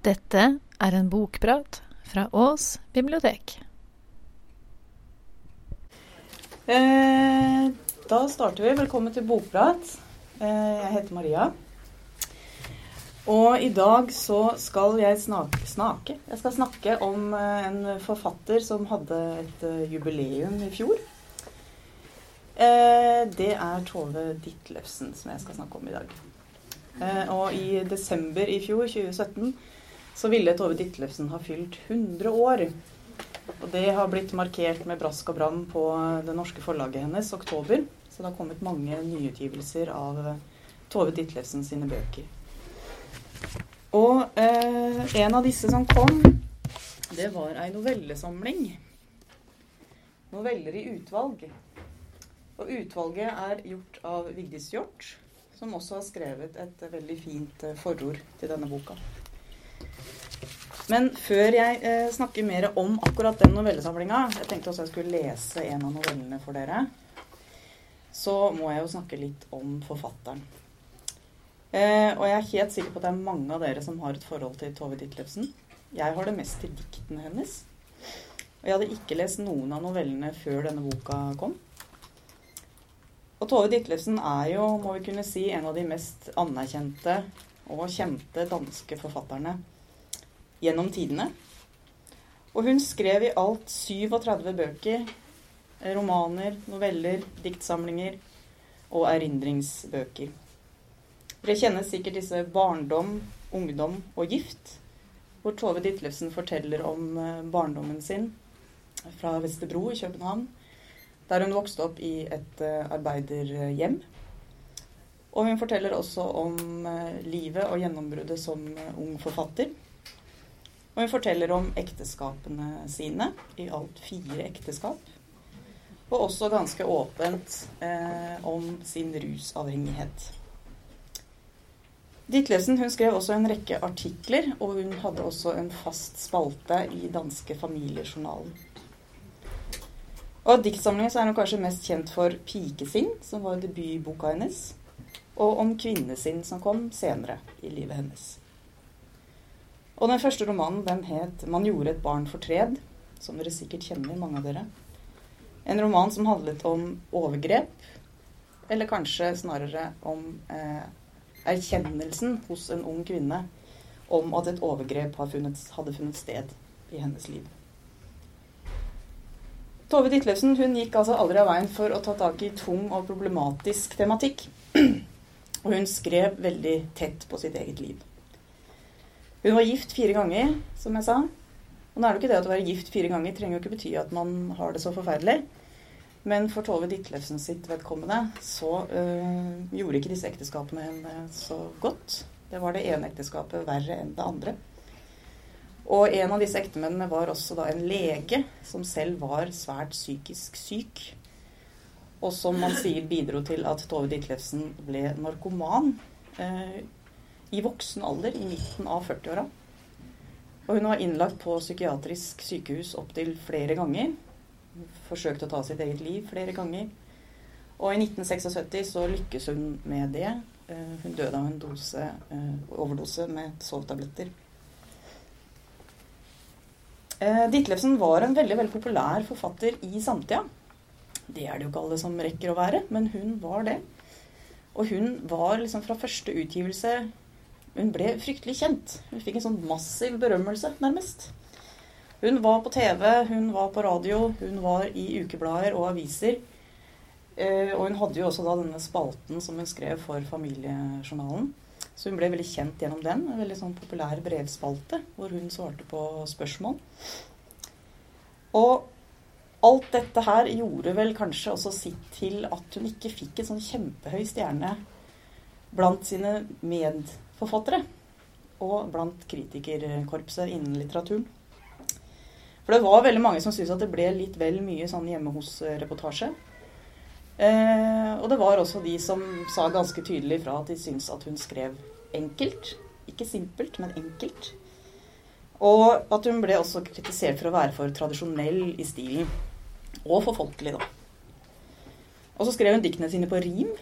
Dette er en bokprat fra Ås bibliotek. Eh, da starter vi. Velkommen til Bokprat. Eh, jeg heter Maria. Og i dag så skal jeg snakke, snakke. Jeg skal snakke om eh, en forfatter som hadde et eh, jubileum i fjor. Eh, det er Tove Ditlevsen som jeg skal snakke om i dag. Eh, og i desember i fjor, 2017, så ville Tove Ditlevsen ha fylt 100 år. Og det har blitt markert med brask og bram på det norske forlaget hennes, Oktober. Så det har kommet mange nyutgivelser av Tove Ditlevsen sine bøker. Og eh, en av disse som kom, det var ei novellesamling. Noveller i utvalg. Og utvalget er gjort av Vigdis Hjorth, som også har skrevet et veldig fint eh, forord til denne boka. Men før jeg eh, snakker mer om akkurat den novellesamlinga Jeg tenkte også jeg skulle lese en av novellene for dere. Så må jeg jo snakke litt om forfatteren. Eh, og jeg er helt sikker på at det er mange av dere som har et forhold til Tove Ditlevsen. Jeg har det mest til diktene hennes. Og jeg hadde ikke lest noen av novellene før denne boka kom. Og Tove Ditlevsen er jo, må vi kunne si, en av de mest anerkjente og kjente danske forfatterne gjennom tidene. Og hun skrev i alt 37 bøker. Romaner, noveller, diktsamlinger og erindringsbøker. Dere kjenner sikkert disse 'Barndom, ungdom og gift', hvor Tove Ditlevsen forteller om eh, barndommen sin fra Vesterbro i København, der hun vokste opp i et eh, arbeiderhjem. Og hun forteller også om eh, livet og gjennombruddet som ung forfatter. Og hun forteller om ekteskapene sine, i alt fire ekteskap. Og også ganske åpent eh, om sin rusavhengighet. Ditlevsen hun skrev også en rekke artikler, og hun hadde også en fast spalte i danske Familiejournalen. Og Av diktsamlingen er hun kanskje mest kjent for 'Pikesinn', som var debutboka hennes, og om 'Kvinnesinn', som kom senere i livet hennes. Og den første romanen den het 'Man gjorde et barn fortred', som dere sikkert kjenner, mange av dere. En roman som handlet om overgrep, eller kanskje snarere om eh, erkjennelsen hos en ung kvinne om at et overgrep hadde funnet sted i hennes liv. Tove Ditlevsen hun gikk altså aldri av veien for å ta tak i tung og problematisk tematikk. Og hun skrev veldig tett på sitt eget liv. Hun var gift fire ganger, som jeg sa. Og nå er det ikke det at å være gift fire ganger trenger jo ikke bety at man har det så forferdelig. Men for Tove Ditlevsen sitt vedkommende så øh, gjorde ikke disse ekteskapene henne så godt. Det var det ene ekteskapet verre enn det andre. Og en av disse ektemennene var også da en lege som selv var svært psykisk syk. Og som man sier bidro til at Tove Ditlevsen ble narkoman eh, i voksen alder, i midten av 40-åra. Og hun var innlagt på psykiatrisk sykehus opptil flere ganger. Forsøkte å ta sitt eget liv flere ganger. Og i 1976 så lykkes hun med det. Eh, hun døde av en dose, eh, overdose med sovetabletter. Eh, Ditlevsen var en veldig veldig populær forfatter i samtida. Det er det jo ikke alle som rekker å være, men hun var det. Og hun var liksom fra første utgivelse Hun ble fryktelig kjent. Hun fikk en sånn massiv berømmelse, nærmest. Hun var på TV, hun var på radio, hun var i ukeblader og aviser. Eh, og hun hadde jo også da denne spalten som hun skrev for Familiejournalen. Så hun ble veldig kjent gjennom den. En veldig sånn populær brevspalte hvor hun svarte på spørsmål. Og alt dette her gjorde vel kanskje også sitt til at hun ikke fikk en sånn kjempehøy stjerne blant sine medforfattere. Og blant kritikerkorpset innen litteraturen. For det var veldig mange som syntes at det ble litt vel mye sånn hjemme hos-reportasje. Eh, og det var også de som sa ganske tydelig fra at de syntes at hun skrev enkelt. Ikke simpelt, men enkelt. Og at hun ble også kritisert for å være for tradisjonell i stilen. Og for folkelig, da. Og så skrev hun diktene sine på rim.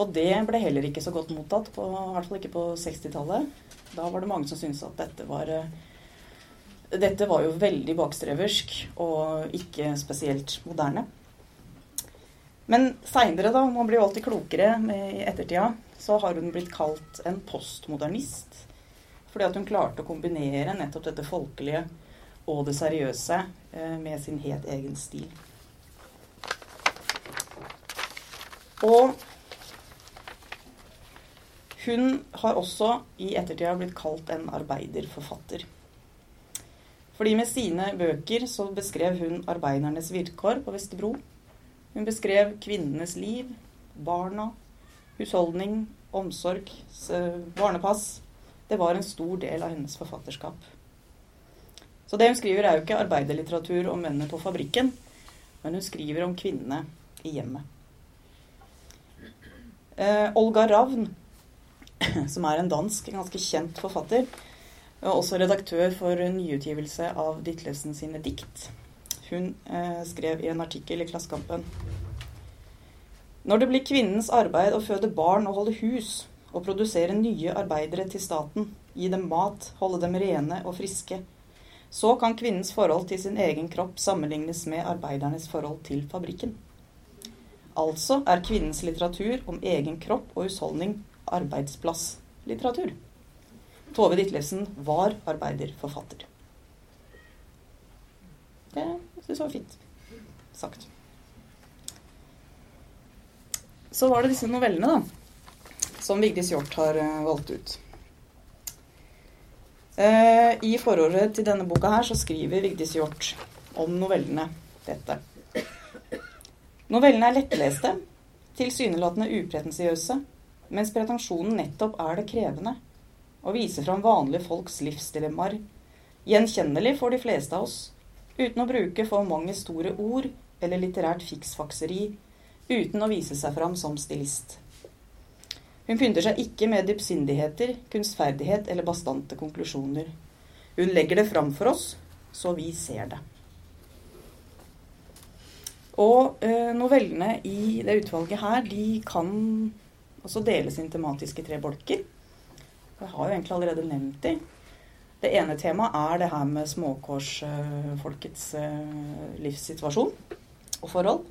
Og det ble heller ikke så godt mottatt, på, i hvert fall ikke på 60-tallet. Da var det mange som syntes at dette var eh, Dette var jo veldig bakstreversk og ikke spesielt moderne. Men seinere, da, man blir jo alltid klokere i ettertida, så har hun blitt kalt en postmodernist. Fordi at hun klarte å kombinere nettopp dette folkelige og det seriøse med sin helt egen stil. Og hun har også i ettertida blitt kalt en arbeiderforfatter. Fordi med sine bøker så beskrev hun arbeidernes vilkår på Vesterbro. Hun beskrev kvinnenes liv, barna, husholdning, omsorg, barnepass. Det var en stor del av hennes forfatterskap. Så det hun skriver, er jo ikke arbeiderlitteratur om mennene på fabrikken, men hun skriver om kvinnene i hjemmet. Eh, Olga Ravn, som er en dansk, ganske kjent forfatter, og også redaktør for nyutgivelse av Ditlevsen sine dikt. Hun eh, skrev i en artikkel i Klassekampen Når det blir kvinnens arbeid å føde barn og holde hus, og produsere nye arbeidere til staten, gi dem mat, holde dem rene og friske, så kan kvinnens forhold til sin egen kropp sammenlignes med arbeidernes forhold til fabrikken. Altså er kvinnens litteratur om egen kropp og husholdning arbeidsplasslitteratur. Tove Ditlevsen var arbeiderforfatter. Det syns jeg var fint sagt. Så var det disse novellene, da, som Vigdis Hjorth har eh, valgt ut. Eh, I forordet til denne boka her så skriver Vigdis Hjorth om novellene dette. Novellene er lettleste, tilsynelatende upretensiøse, mens pretensjonen nettopp er det krevende Å vise fram vanlige folks livsdilemmaer, gjenkjennelig for de fleste av oss, uten å bruke for mange store ord eller litterært fiksfakseri, uten å vise seg fram som stilist. Hun pynter seg ikke med dypsindigheter, kunstferdighet eller bastante konklusjoner. Hun legger det fram for oss, så vi ser det. Og eh, novellene i det utvalget her, de kan også deles inn tematisk i tre bolker. Jeg har jo egentlig allerede nevnt de. Det ene temaet er det her med småkårsfolkets eh, livssituasjon og forhold.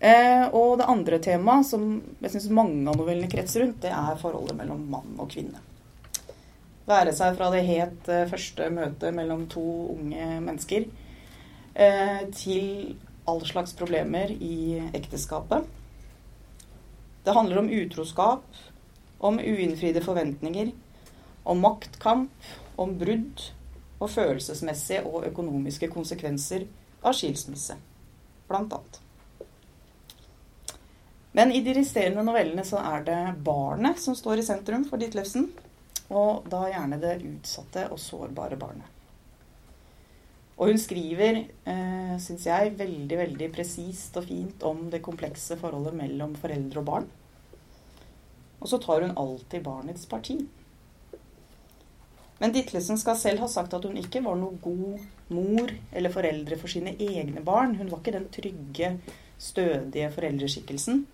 Eh, og det andre temaet, som jeg syns mange av novellene kretser rundt, det er forholdet mellom mann og kvinne. Være seg fra det helt eh, første møtet mellom to unge mennesker til all slags problemer i ekteskapet. Det handler om utroskap, om uinnfridde forventninger, om maktkamp, om brudd og følelsesmessige og økonomiske konsekvenser av skilsmisse, blant annet. Men i de resterende novellene så er det barnet som står i sentrum for Ditlevsen. Og da gjerne det utsatte og sårbare barnet. Og hun skriver, eh, syns jeg, veldig veldig presist og fint om det komplekse forholdet mellom foreldre og barn. Og så tar hun alltid barnets parti. Men Ditlesen skal selv ha sagt at hun ikke var noe god mor eller foreldre for sine egne barn. Hun var ikke den trygge, stødige foreldreskikkelsen.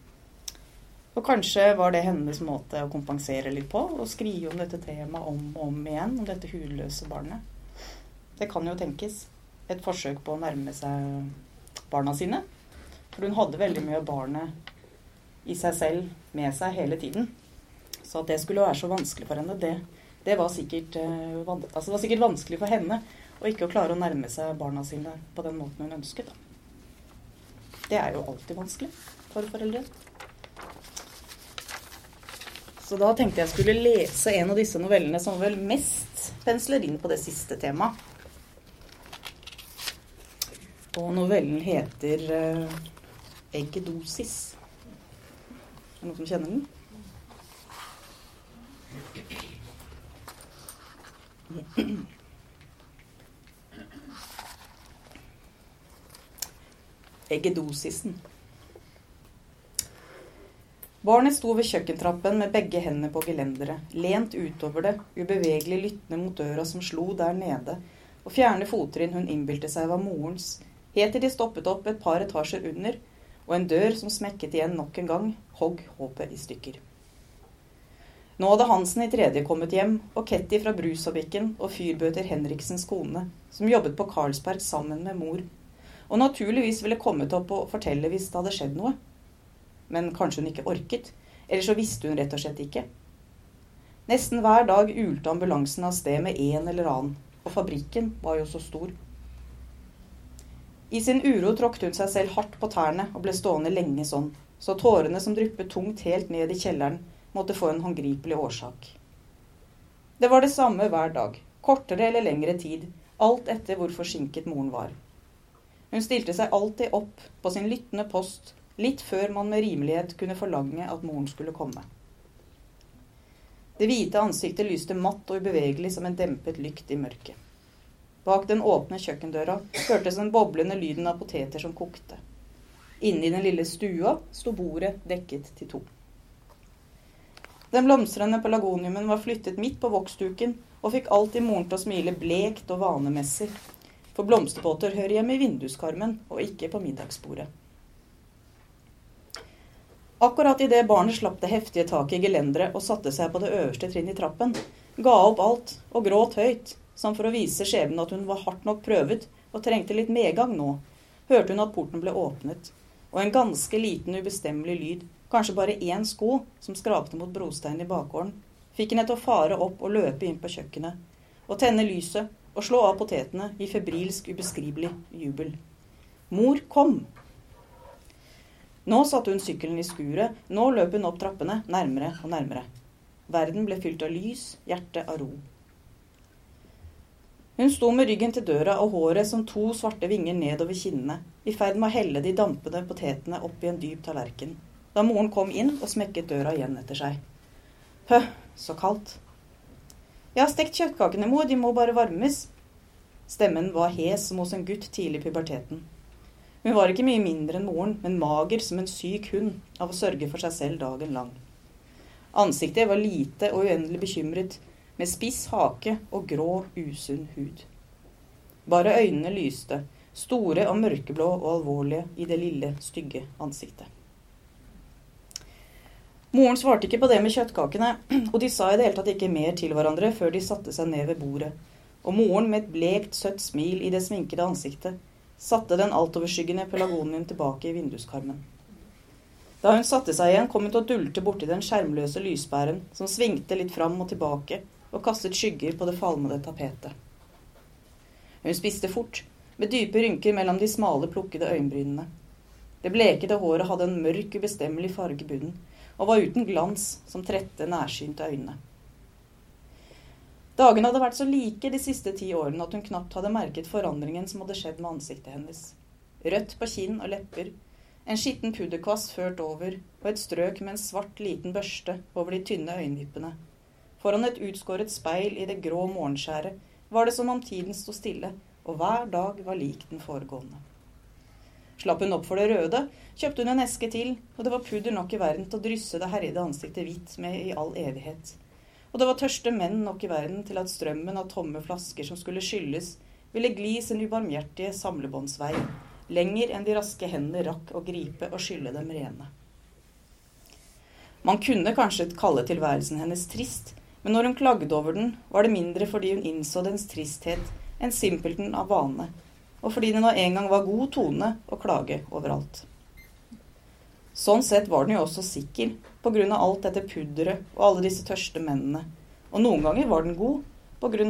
Og kanskje var det hennes måte å kompensere litt på, å skrive om dette temaet om og om igjen, om dette hudløse barnet. Det kan jo tenkes. Et forsøk på å nærme seg barna sine. For hun hadde veldig mye av barnet i seg selv med seg hele tiden. Så at det skulle være så vanskelig for henne, det, det, var, sikkert, uh, altså det var sikkert vanskelig for henne å ikke å klare å nærme seg barna sine på den måten hun ønsket. Da. Det er jo alltid vanskelig for foreldre. Så da tenkte jeg skulle lese en av disse novellene som vel mest pensler inn på det siste temaet. Og novellen heter uh, 'Eggedosis'. Er det noen som kjenner den? Eggedosisen. Barnet sto ved kjøkkentrappen med begge hendene på gelenderet, lent utover det, ubevegelig lyttende mot døra som slo der nede, og fjerne fottrinn hun innbilte seg var morens, helt til de stoppet opp et par etasjer under, og en dør som smekket igjen nok en gang, hogg håpet i stykker. Nå hadde Hansen i tredje kommet hjem, og Ketty fra Brusabikken og fyrbøter Henriksens kone, som jobbet på Carlsberg sammen med mor, og naturligvis ville kommet opp og fortelle hvis det hadde skjedd noe. Men kanskje hun ikke orket, eller så visste hun rett og slett ikke. Nesten hver dag ulte ambulansen av sted med en eller annen, og fabrikken var jo så stor. I sin uro tråkket hun seg selv hardt på tærne og ble stående lenge sånn, så tårene som dryppet tungt helt ned i kjelleren, måtte få en håndgripelig årsak. Det var det samme hver dag, kortere eller lengre tid, alt etter hvor forsinket moren var. Hun stilte seg alltid opp på sin lyttende post litt før man med rimelighet kunne forlange at moren skulle komme. Det hvite ansiktet lyste matt og ubevegelig som en dempet lykt i mørket. Bak den åpne kjøkkendøra hørtes den boblende lyden av poteter som kokte. Inne i den lille stua sto bordet dekket til to. Den blomstrende pelagoniumen var flyttet midt på voksduken og fikk alltid moren til å smile blekt og vanemessig. For blomsterbåter hører hjemme i vinduskarmen og ikke på middagsbordet. Akkurat idet barnet slapp det heftige taket i gelenderet og satte seg på det øverste trinn i trappen, ga opp alt og gråt høyt som for å vise skjebnen at hun var hardt nok prøvet og trengte litt medgang nå, hørte hun at porten ble åpnet, og en ganske liten, ubestemmelig lyd, kanskje bare én sko, som skrapte mot brosteinen i bakgården, fikk henne til å fare opp og løpe inn på kjøkkenet, og tenne lyset og slå av potetene i febrilsk, ubeskrivelig jubel. Mor, kom! Nå satte hun sykkelen i skuret, nå løp hun opp trappene, nærmere og nærmere. Verden ble fylt av lys, hjertet av ro. Hun sto med ryggen til døra og håret som to svarte vinger nedover kinnene, i ferd med å helle de dampende potetene opp i en dyp tallerken, da moren kom inn og smekket døra igjen etter seg. Hø, så kaldt. Jeg har stekt kjøttkakene, mor, de må bare varmes. Stemmen var hes som hos en gutt tidlig i puberteten. Hun var ikke mye mindre enn moren, men mager som en syk hund av å sørge for seg selv dagen lang. Ansiktet var lite og uendelig bekymret, med spiss hake og grå, usunn hud. Bare øynene lyste, store og mørkeblå og alvorlige i det lille, stygge ansiktet. Moren svarte ikke på det med kjøttkakene, og de sa i det hele tatt ikke mer til hverandre før de satte seg ned ved bordet, og moren med et blekt, søtt smil i det sminkede ansiktet satte den altoverskyggende pelargonien tilbake i vinduskarmen. Da hun satte seg igjen, kom hun til å dulte borti den skjermløse lyspæren som svingte litt fram og tilbake og kastet skygger på det falmede tapetet. Hun spiste fort, med dype rynker mellom de smale, plukkede øyenbrynene. Det blekede håret hadde en mørk, ubestemmelig farge i bunnen, og var uten glans som trette, nærsynte øyne. Dagene hadde vært så like de siste ti årene at hun knapt hadde merket forandringen som hadde skjedd med ansiktet hennes. Rødt på kinn og lepper, en skitten pudderkvast ført over og et strøk med en svart, liten børste over de tynne øyenvippene Foran et utskåret speil i det grå morgenskjæret var det som om tiden sto stille, og hver dag var lik den foregående. Slapp hun opp for det røde, kjøpte hun en eske til, og det var pudder nok i verden til å drysse det herjede ansiktet hvitt med i all evighet. Og det var tørste menn nok i verden til at strømmen av tomme flasker som skulle skylles, ville gli sin ubarmhjertige samlebåndsvei, lenger enn de raske hendene rakk å gripe og skylle dem rene. Man kunne kanskje kalle tilværelsen hennes trist, men når hun klagde over den, var det mindre fordi hun innså dens tristhet enn simpelthen av vane, og fordi det nå en gang var god tone å klage overalt. Sånn sett var den jo også sikker, av alt dette pudderet og alle disse tørste mennene, og noen ganger var den god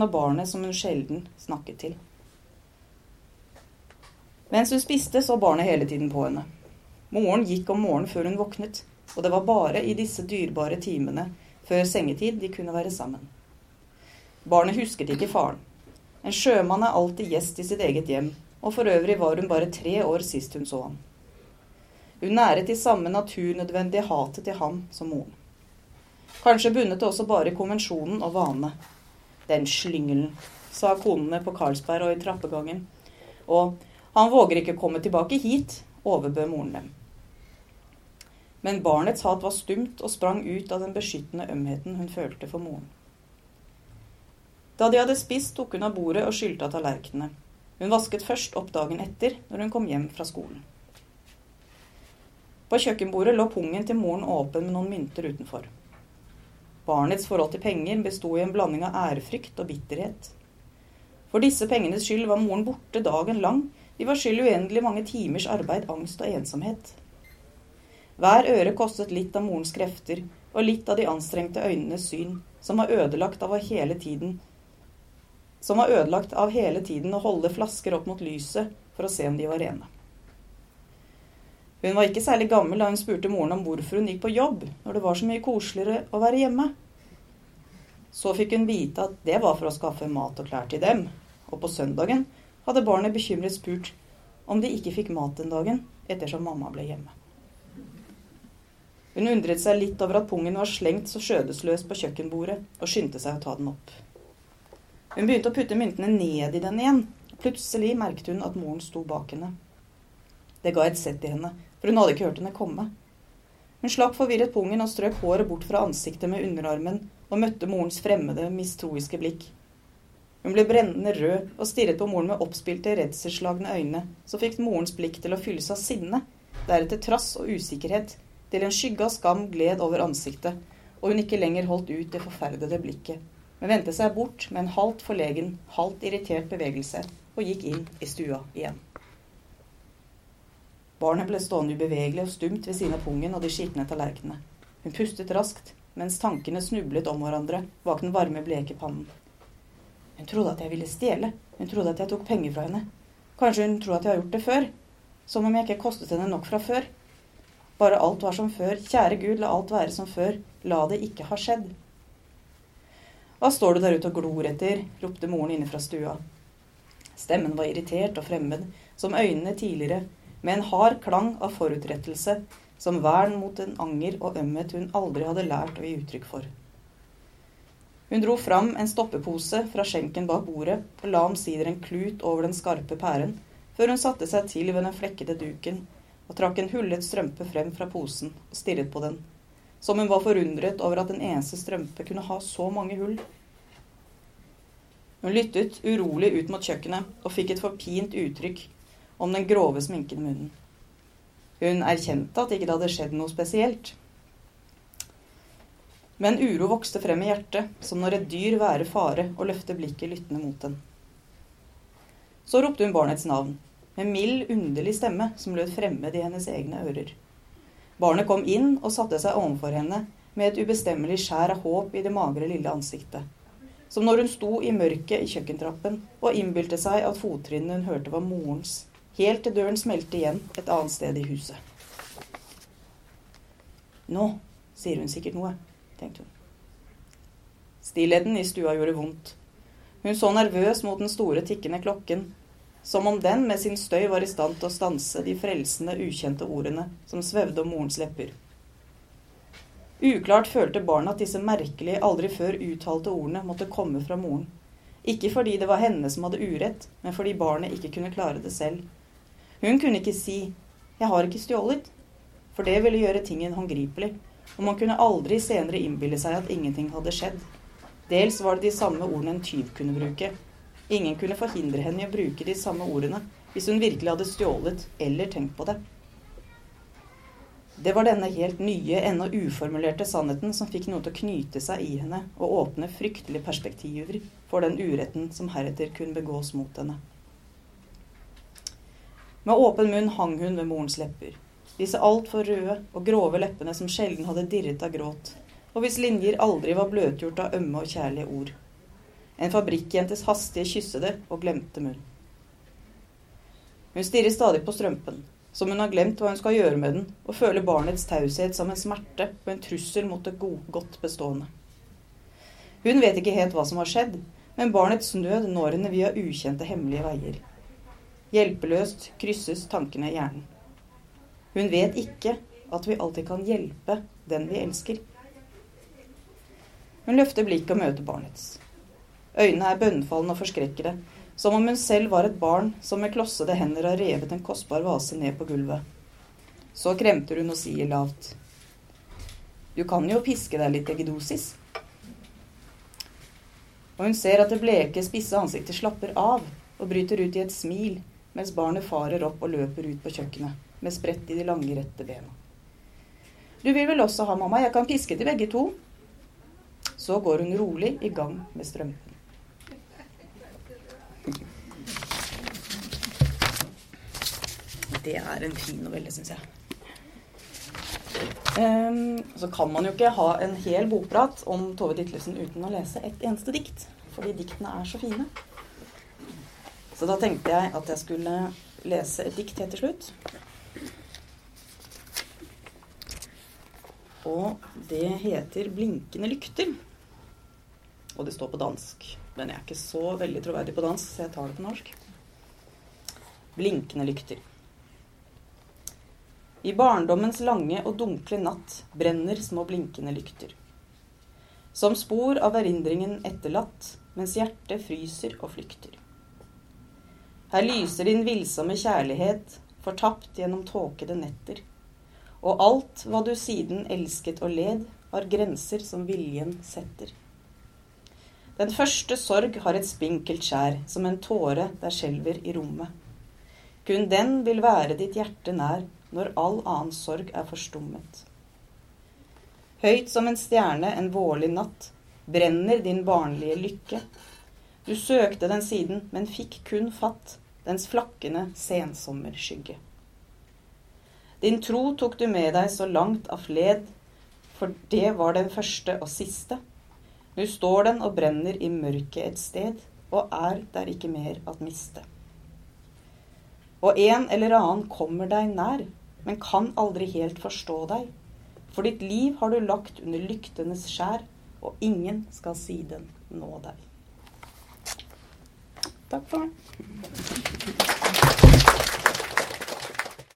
av barnet som hun sjelden snakket til. Mens hun spiste, så barnet hele tiden på henne. Moren gikk om morgenen før hun våknet, og det var bare i disse dyrebare timene før sengetid de kunne være sammen. Barnet husket ikke faren. En sjømann er alltid gjest i sitt eget hjem, og for øvrig var hun bare tre år sist hun så ham. Hun næret de samme naturnødvendige hatet til ham som moren. Kanskje bundet det også bare i konvensjonen og vane. Den slyngelen, sa konene på Karlsberg og i trappegangen. Og han våger ikke komme tilbake hit, overbød moren dem men barnets hat var stumt og sprang ut av den beskyttende ømheten hun følte for moren. Da de hadde spist, tok hun av bordet og skylte av tallerkenene. Hun vasket først opp dagen etter, når hun kom hjem fra skolen. På kjøkkenbordet lå pungen til moren åpen med noen mynter utenfor. Barnets forhold til penger besto i en blanding av ærefrykt og bitterhet. For disse pengenes skyld var moren borte dagen lang. De var skyld uendelig mange timers arbeid, angst og ensomhet. Hver øre kostet litt av morens krefter og litt av de anstrengte øynenes syn, som var ødelagt av hele tiden som var ødelagt av hele tiden å holde flasker opp mot lyset for å se om de var rene. Hun var ikke særlig gammel da hun spurte moren om hvorfor hun gikk på jobb når det var så mye koseligere å være hjemme. Så fikk hun vite at det var for å skaffe mat og klær til dem, og på søndagen hadde barnet bekymret spurt om de ikke fikk mat den dagen ettersom mamma ble hjemme. Hun undret seg litt over at pungen var slengt så skjødesløs på kjøkkenbordet, og skyndte seg å ta den opp. Hun begynte å putte myntene ned i den igjen. Plutselig merket hun at moren sto bak henne. Det ga et sett i henne, for hun hadde ikke hørt henne komme. Hun slapp forvirret pungen og strøk håret bort fra ansiktet med underarmen og møtte morens fremmede, mistroiske blikk. Hun ble brennende rød og stirret på moren med oppspilte, redselsslagne øyne, så fikk morens blikk til å fylles av sinne, deretter trass og usikkerhet, til en skygge av skam gled over ansiktet, og hun ikke lenger holdt ut det forferdede blikket, men vendte seg bort med en halvt forlegen, halvt irritert bevegelse og gikk inn i stua igjen. Barnet ble stående ubevegelig og stumt ved siden av pungen og de skitne tallerkenene. Hun pustet raskt, mens tankene snublet om hverandre bak den varme, bleke pannen. Hun trodde at jeg ville stjele. Hun trodde at jeg tok penger fra henne. Kanskje hun tror at jeg har gjort det før. Som om jeg ikke kostet henne nok fra før. Bare alt var som før. Kjære Gud, la alt være som før. La det ikke ha skjedd. Hva står du der ute og glor etter? ropte moren inne fra stua. Stemmen var irritert og fremmed, som øynene tidligere, med en hard klang av forutrettelse, som vern mot en anger og ømhet hun aldri hadde lært å gi uttrykk for. Hun dro fram en stoppepose fra skjenken bak bordet og la omsider en klut over den skarpe pæren, før hun satte seg til ved den flekkede duken og trakk en hullet strømpe frem fra posen og stirret på den, som hun var forundret over at en eneste strømpe kunne ha så mange hull. Hun lyttet urolig ut mot kjøkkenet og fikk et forpint uttrykk om den grove sminken i munnen. Hun erkjente at ikke det hadde skjedd noe spesielt. Men uro vokste frem i hjertet, som når et dyr værer fare og løfter blikket lyttende mot den. Så ropte hun barnets navn, med mild, underlig stemme som lød fremmed i hennes egne ører. Barnet kom inn og satte seg overfor henne med et ubestemmelig skjær av håp i det magre, lille ansiktet. Som når hun sto i mørket i kjøkkentrappen og innbilte seg at fottrinnene hun hørte, var morens helt til døren smelte igjen et annet sted i huset. Nå sier hun sikkert noe, tenkte hun. Stillheten i stua gjorde vondt. Hun så nervøs mot den store, tikkende klokken, som om den med sin støy var i stand til å stanse de frelsende, ukjente ordene som svevde om morens lepper. Uklart følte barnet at disse merkelige, aldri før uttalte ordene måtte komme fra moren. Ikke fordi det var henne som hadde urett, men fordi barnet ikke kunne klare det selv. Hun kunne ikke si 'jeg har ikke stjålet', for det ville gjøre tingen håndgripelig, og man kunne aldri senere innbille seg at ingenting hadde skjedd. Dels var det de samme ordene en tyv kunne bruke. Ingen kunne forhindre henne i å bruke de samme ordene hvis hun virkelig hadde stjålet eller tenkt på det. Det var denne helt nye, ennå uformulerte sannheten som fikk noe til å knyte seg i henne og åpne fryktelige perspektiver for den uretten som heretter kunne begås mot henne. Med åpen munn hang hun ved morens lepper. Disse altfor røde og grove leppene som sjelden hadde dirret av gråt, og hvis linjer aldri var bløtgjort av ømme og kjærlige ord. En fabrikkjentes hastige kyssede og glemte munn. Hun stirrer stadig på strømpen, som hun har glemt hva hun skal gjøre med den, og føler barnets taushet som en smerte og en trussel mot det godt bestående. Hun vet ikke helt hva som har skjedd, men barnets nød når henne via ukjente, hemmelige veier. Hjelpeløst krysses tankene i hjernen. Hun vet ikke at vi alltid kan hjelpe den vi elsker. Hun løfter blikket og møter barnets. Øynene er bønnfallende og forskrekkede, som om hun selv var et barn som med klossede hender har revet en kostbar vase ned på gulvet. Så kremter hun og sier lavt. Du kan jo piske deg litt egidosis. Og hun ser at det bleke, spisse ansiktet slapper av og bryter ut i et smil mens barnet farer opp og løper ut på kjøkkenet med sprett i de lange, rette bena. Du vil vel også ha mamma? Jeg kan piske til begge to. Så går hun rolig i gang med strømpen. Det er en fin novelle, syns jeg. Um, så kan man jo ikke ha en hel bokprat om Tove Ditlevsen uten å lese et eneste dikt. Fordi diktene er så fine. Så da tenkte jeg at jeg skulle lese et dikt helt til slutt. Og det heter 'Blinkende lykter'. Og det står på dansk. Men jeg er ikke så veldig troverdig på dansk, så jeg tar det på norsk. Blinkende lykter. I barndommens lange og dunkle natt brenner små blinkende lykter. Som spor av erindringen etterlatt, mens hjertet fryser og flykter. Her lyser din villsomme kjærlighet, fortapt gjennom tåkede netter. Og alt hva du siden elsket og led, har grenser som viljen setter. Den første sorg har et spinkelt skjær, som en tåre der skjelver i rommet. Kun den vil være ditt hjerte nær, når all annen sorg er forstummet. Høyt som en stjerne en vårlig natt brenner din barnlige lykke. Du søkte den siden, men fikk kun fatt dens flakkende sensommerskygge. Din tro tok du med deg så langt av fled, for det var den første og siste. Nå står den og brenner i mørket et sted, og er der ikke mer at miste. Og en eller annen kommer deg nær, men kan aldri helt forstå deg. For ditt liv har du lagt under lyktenes skjær, og ingen skal siden nå deg. Takk for meg.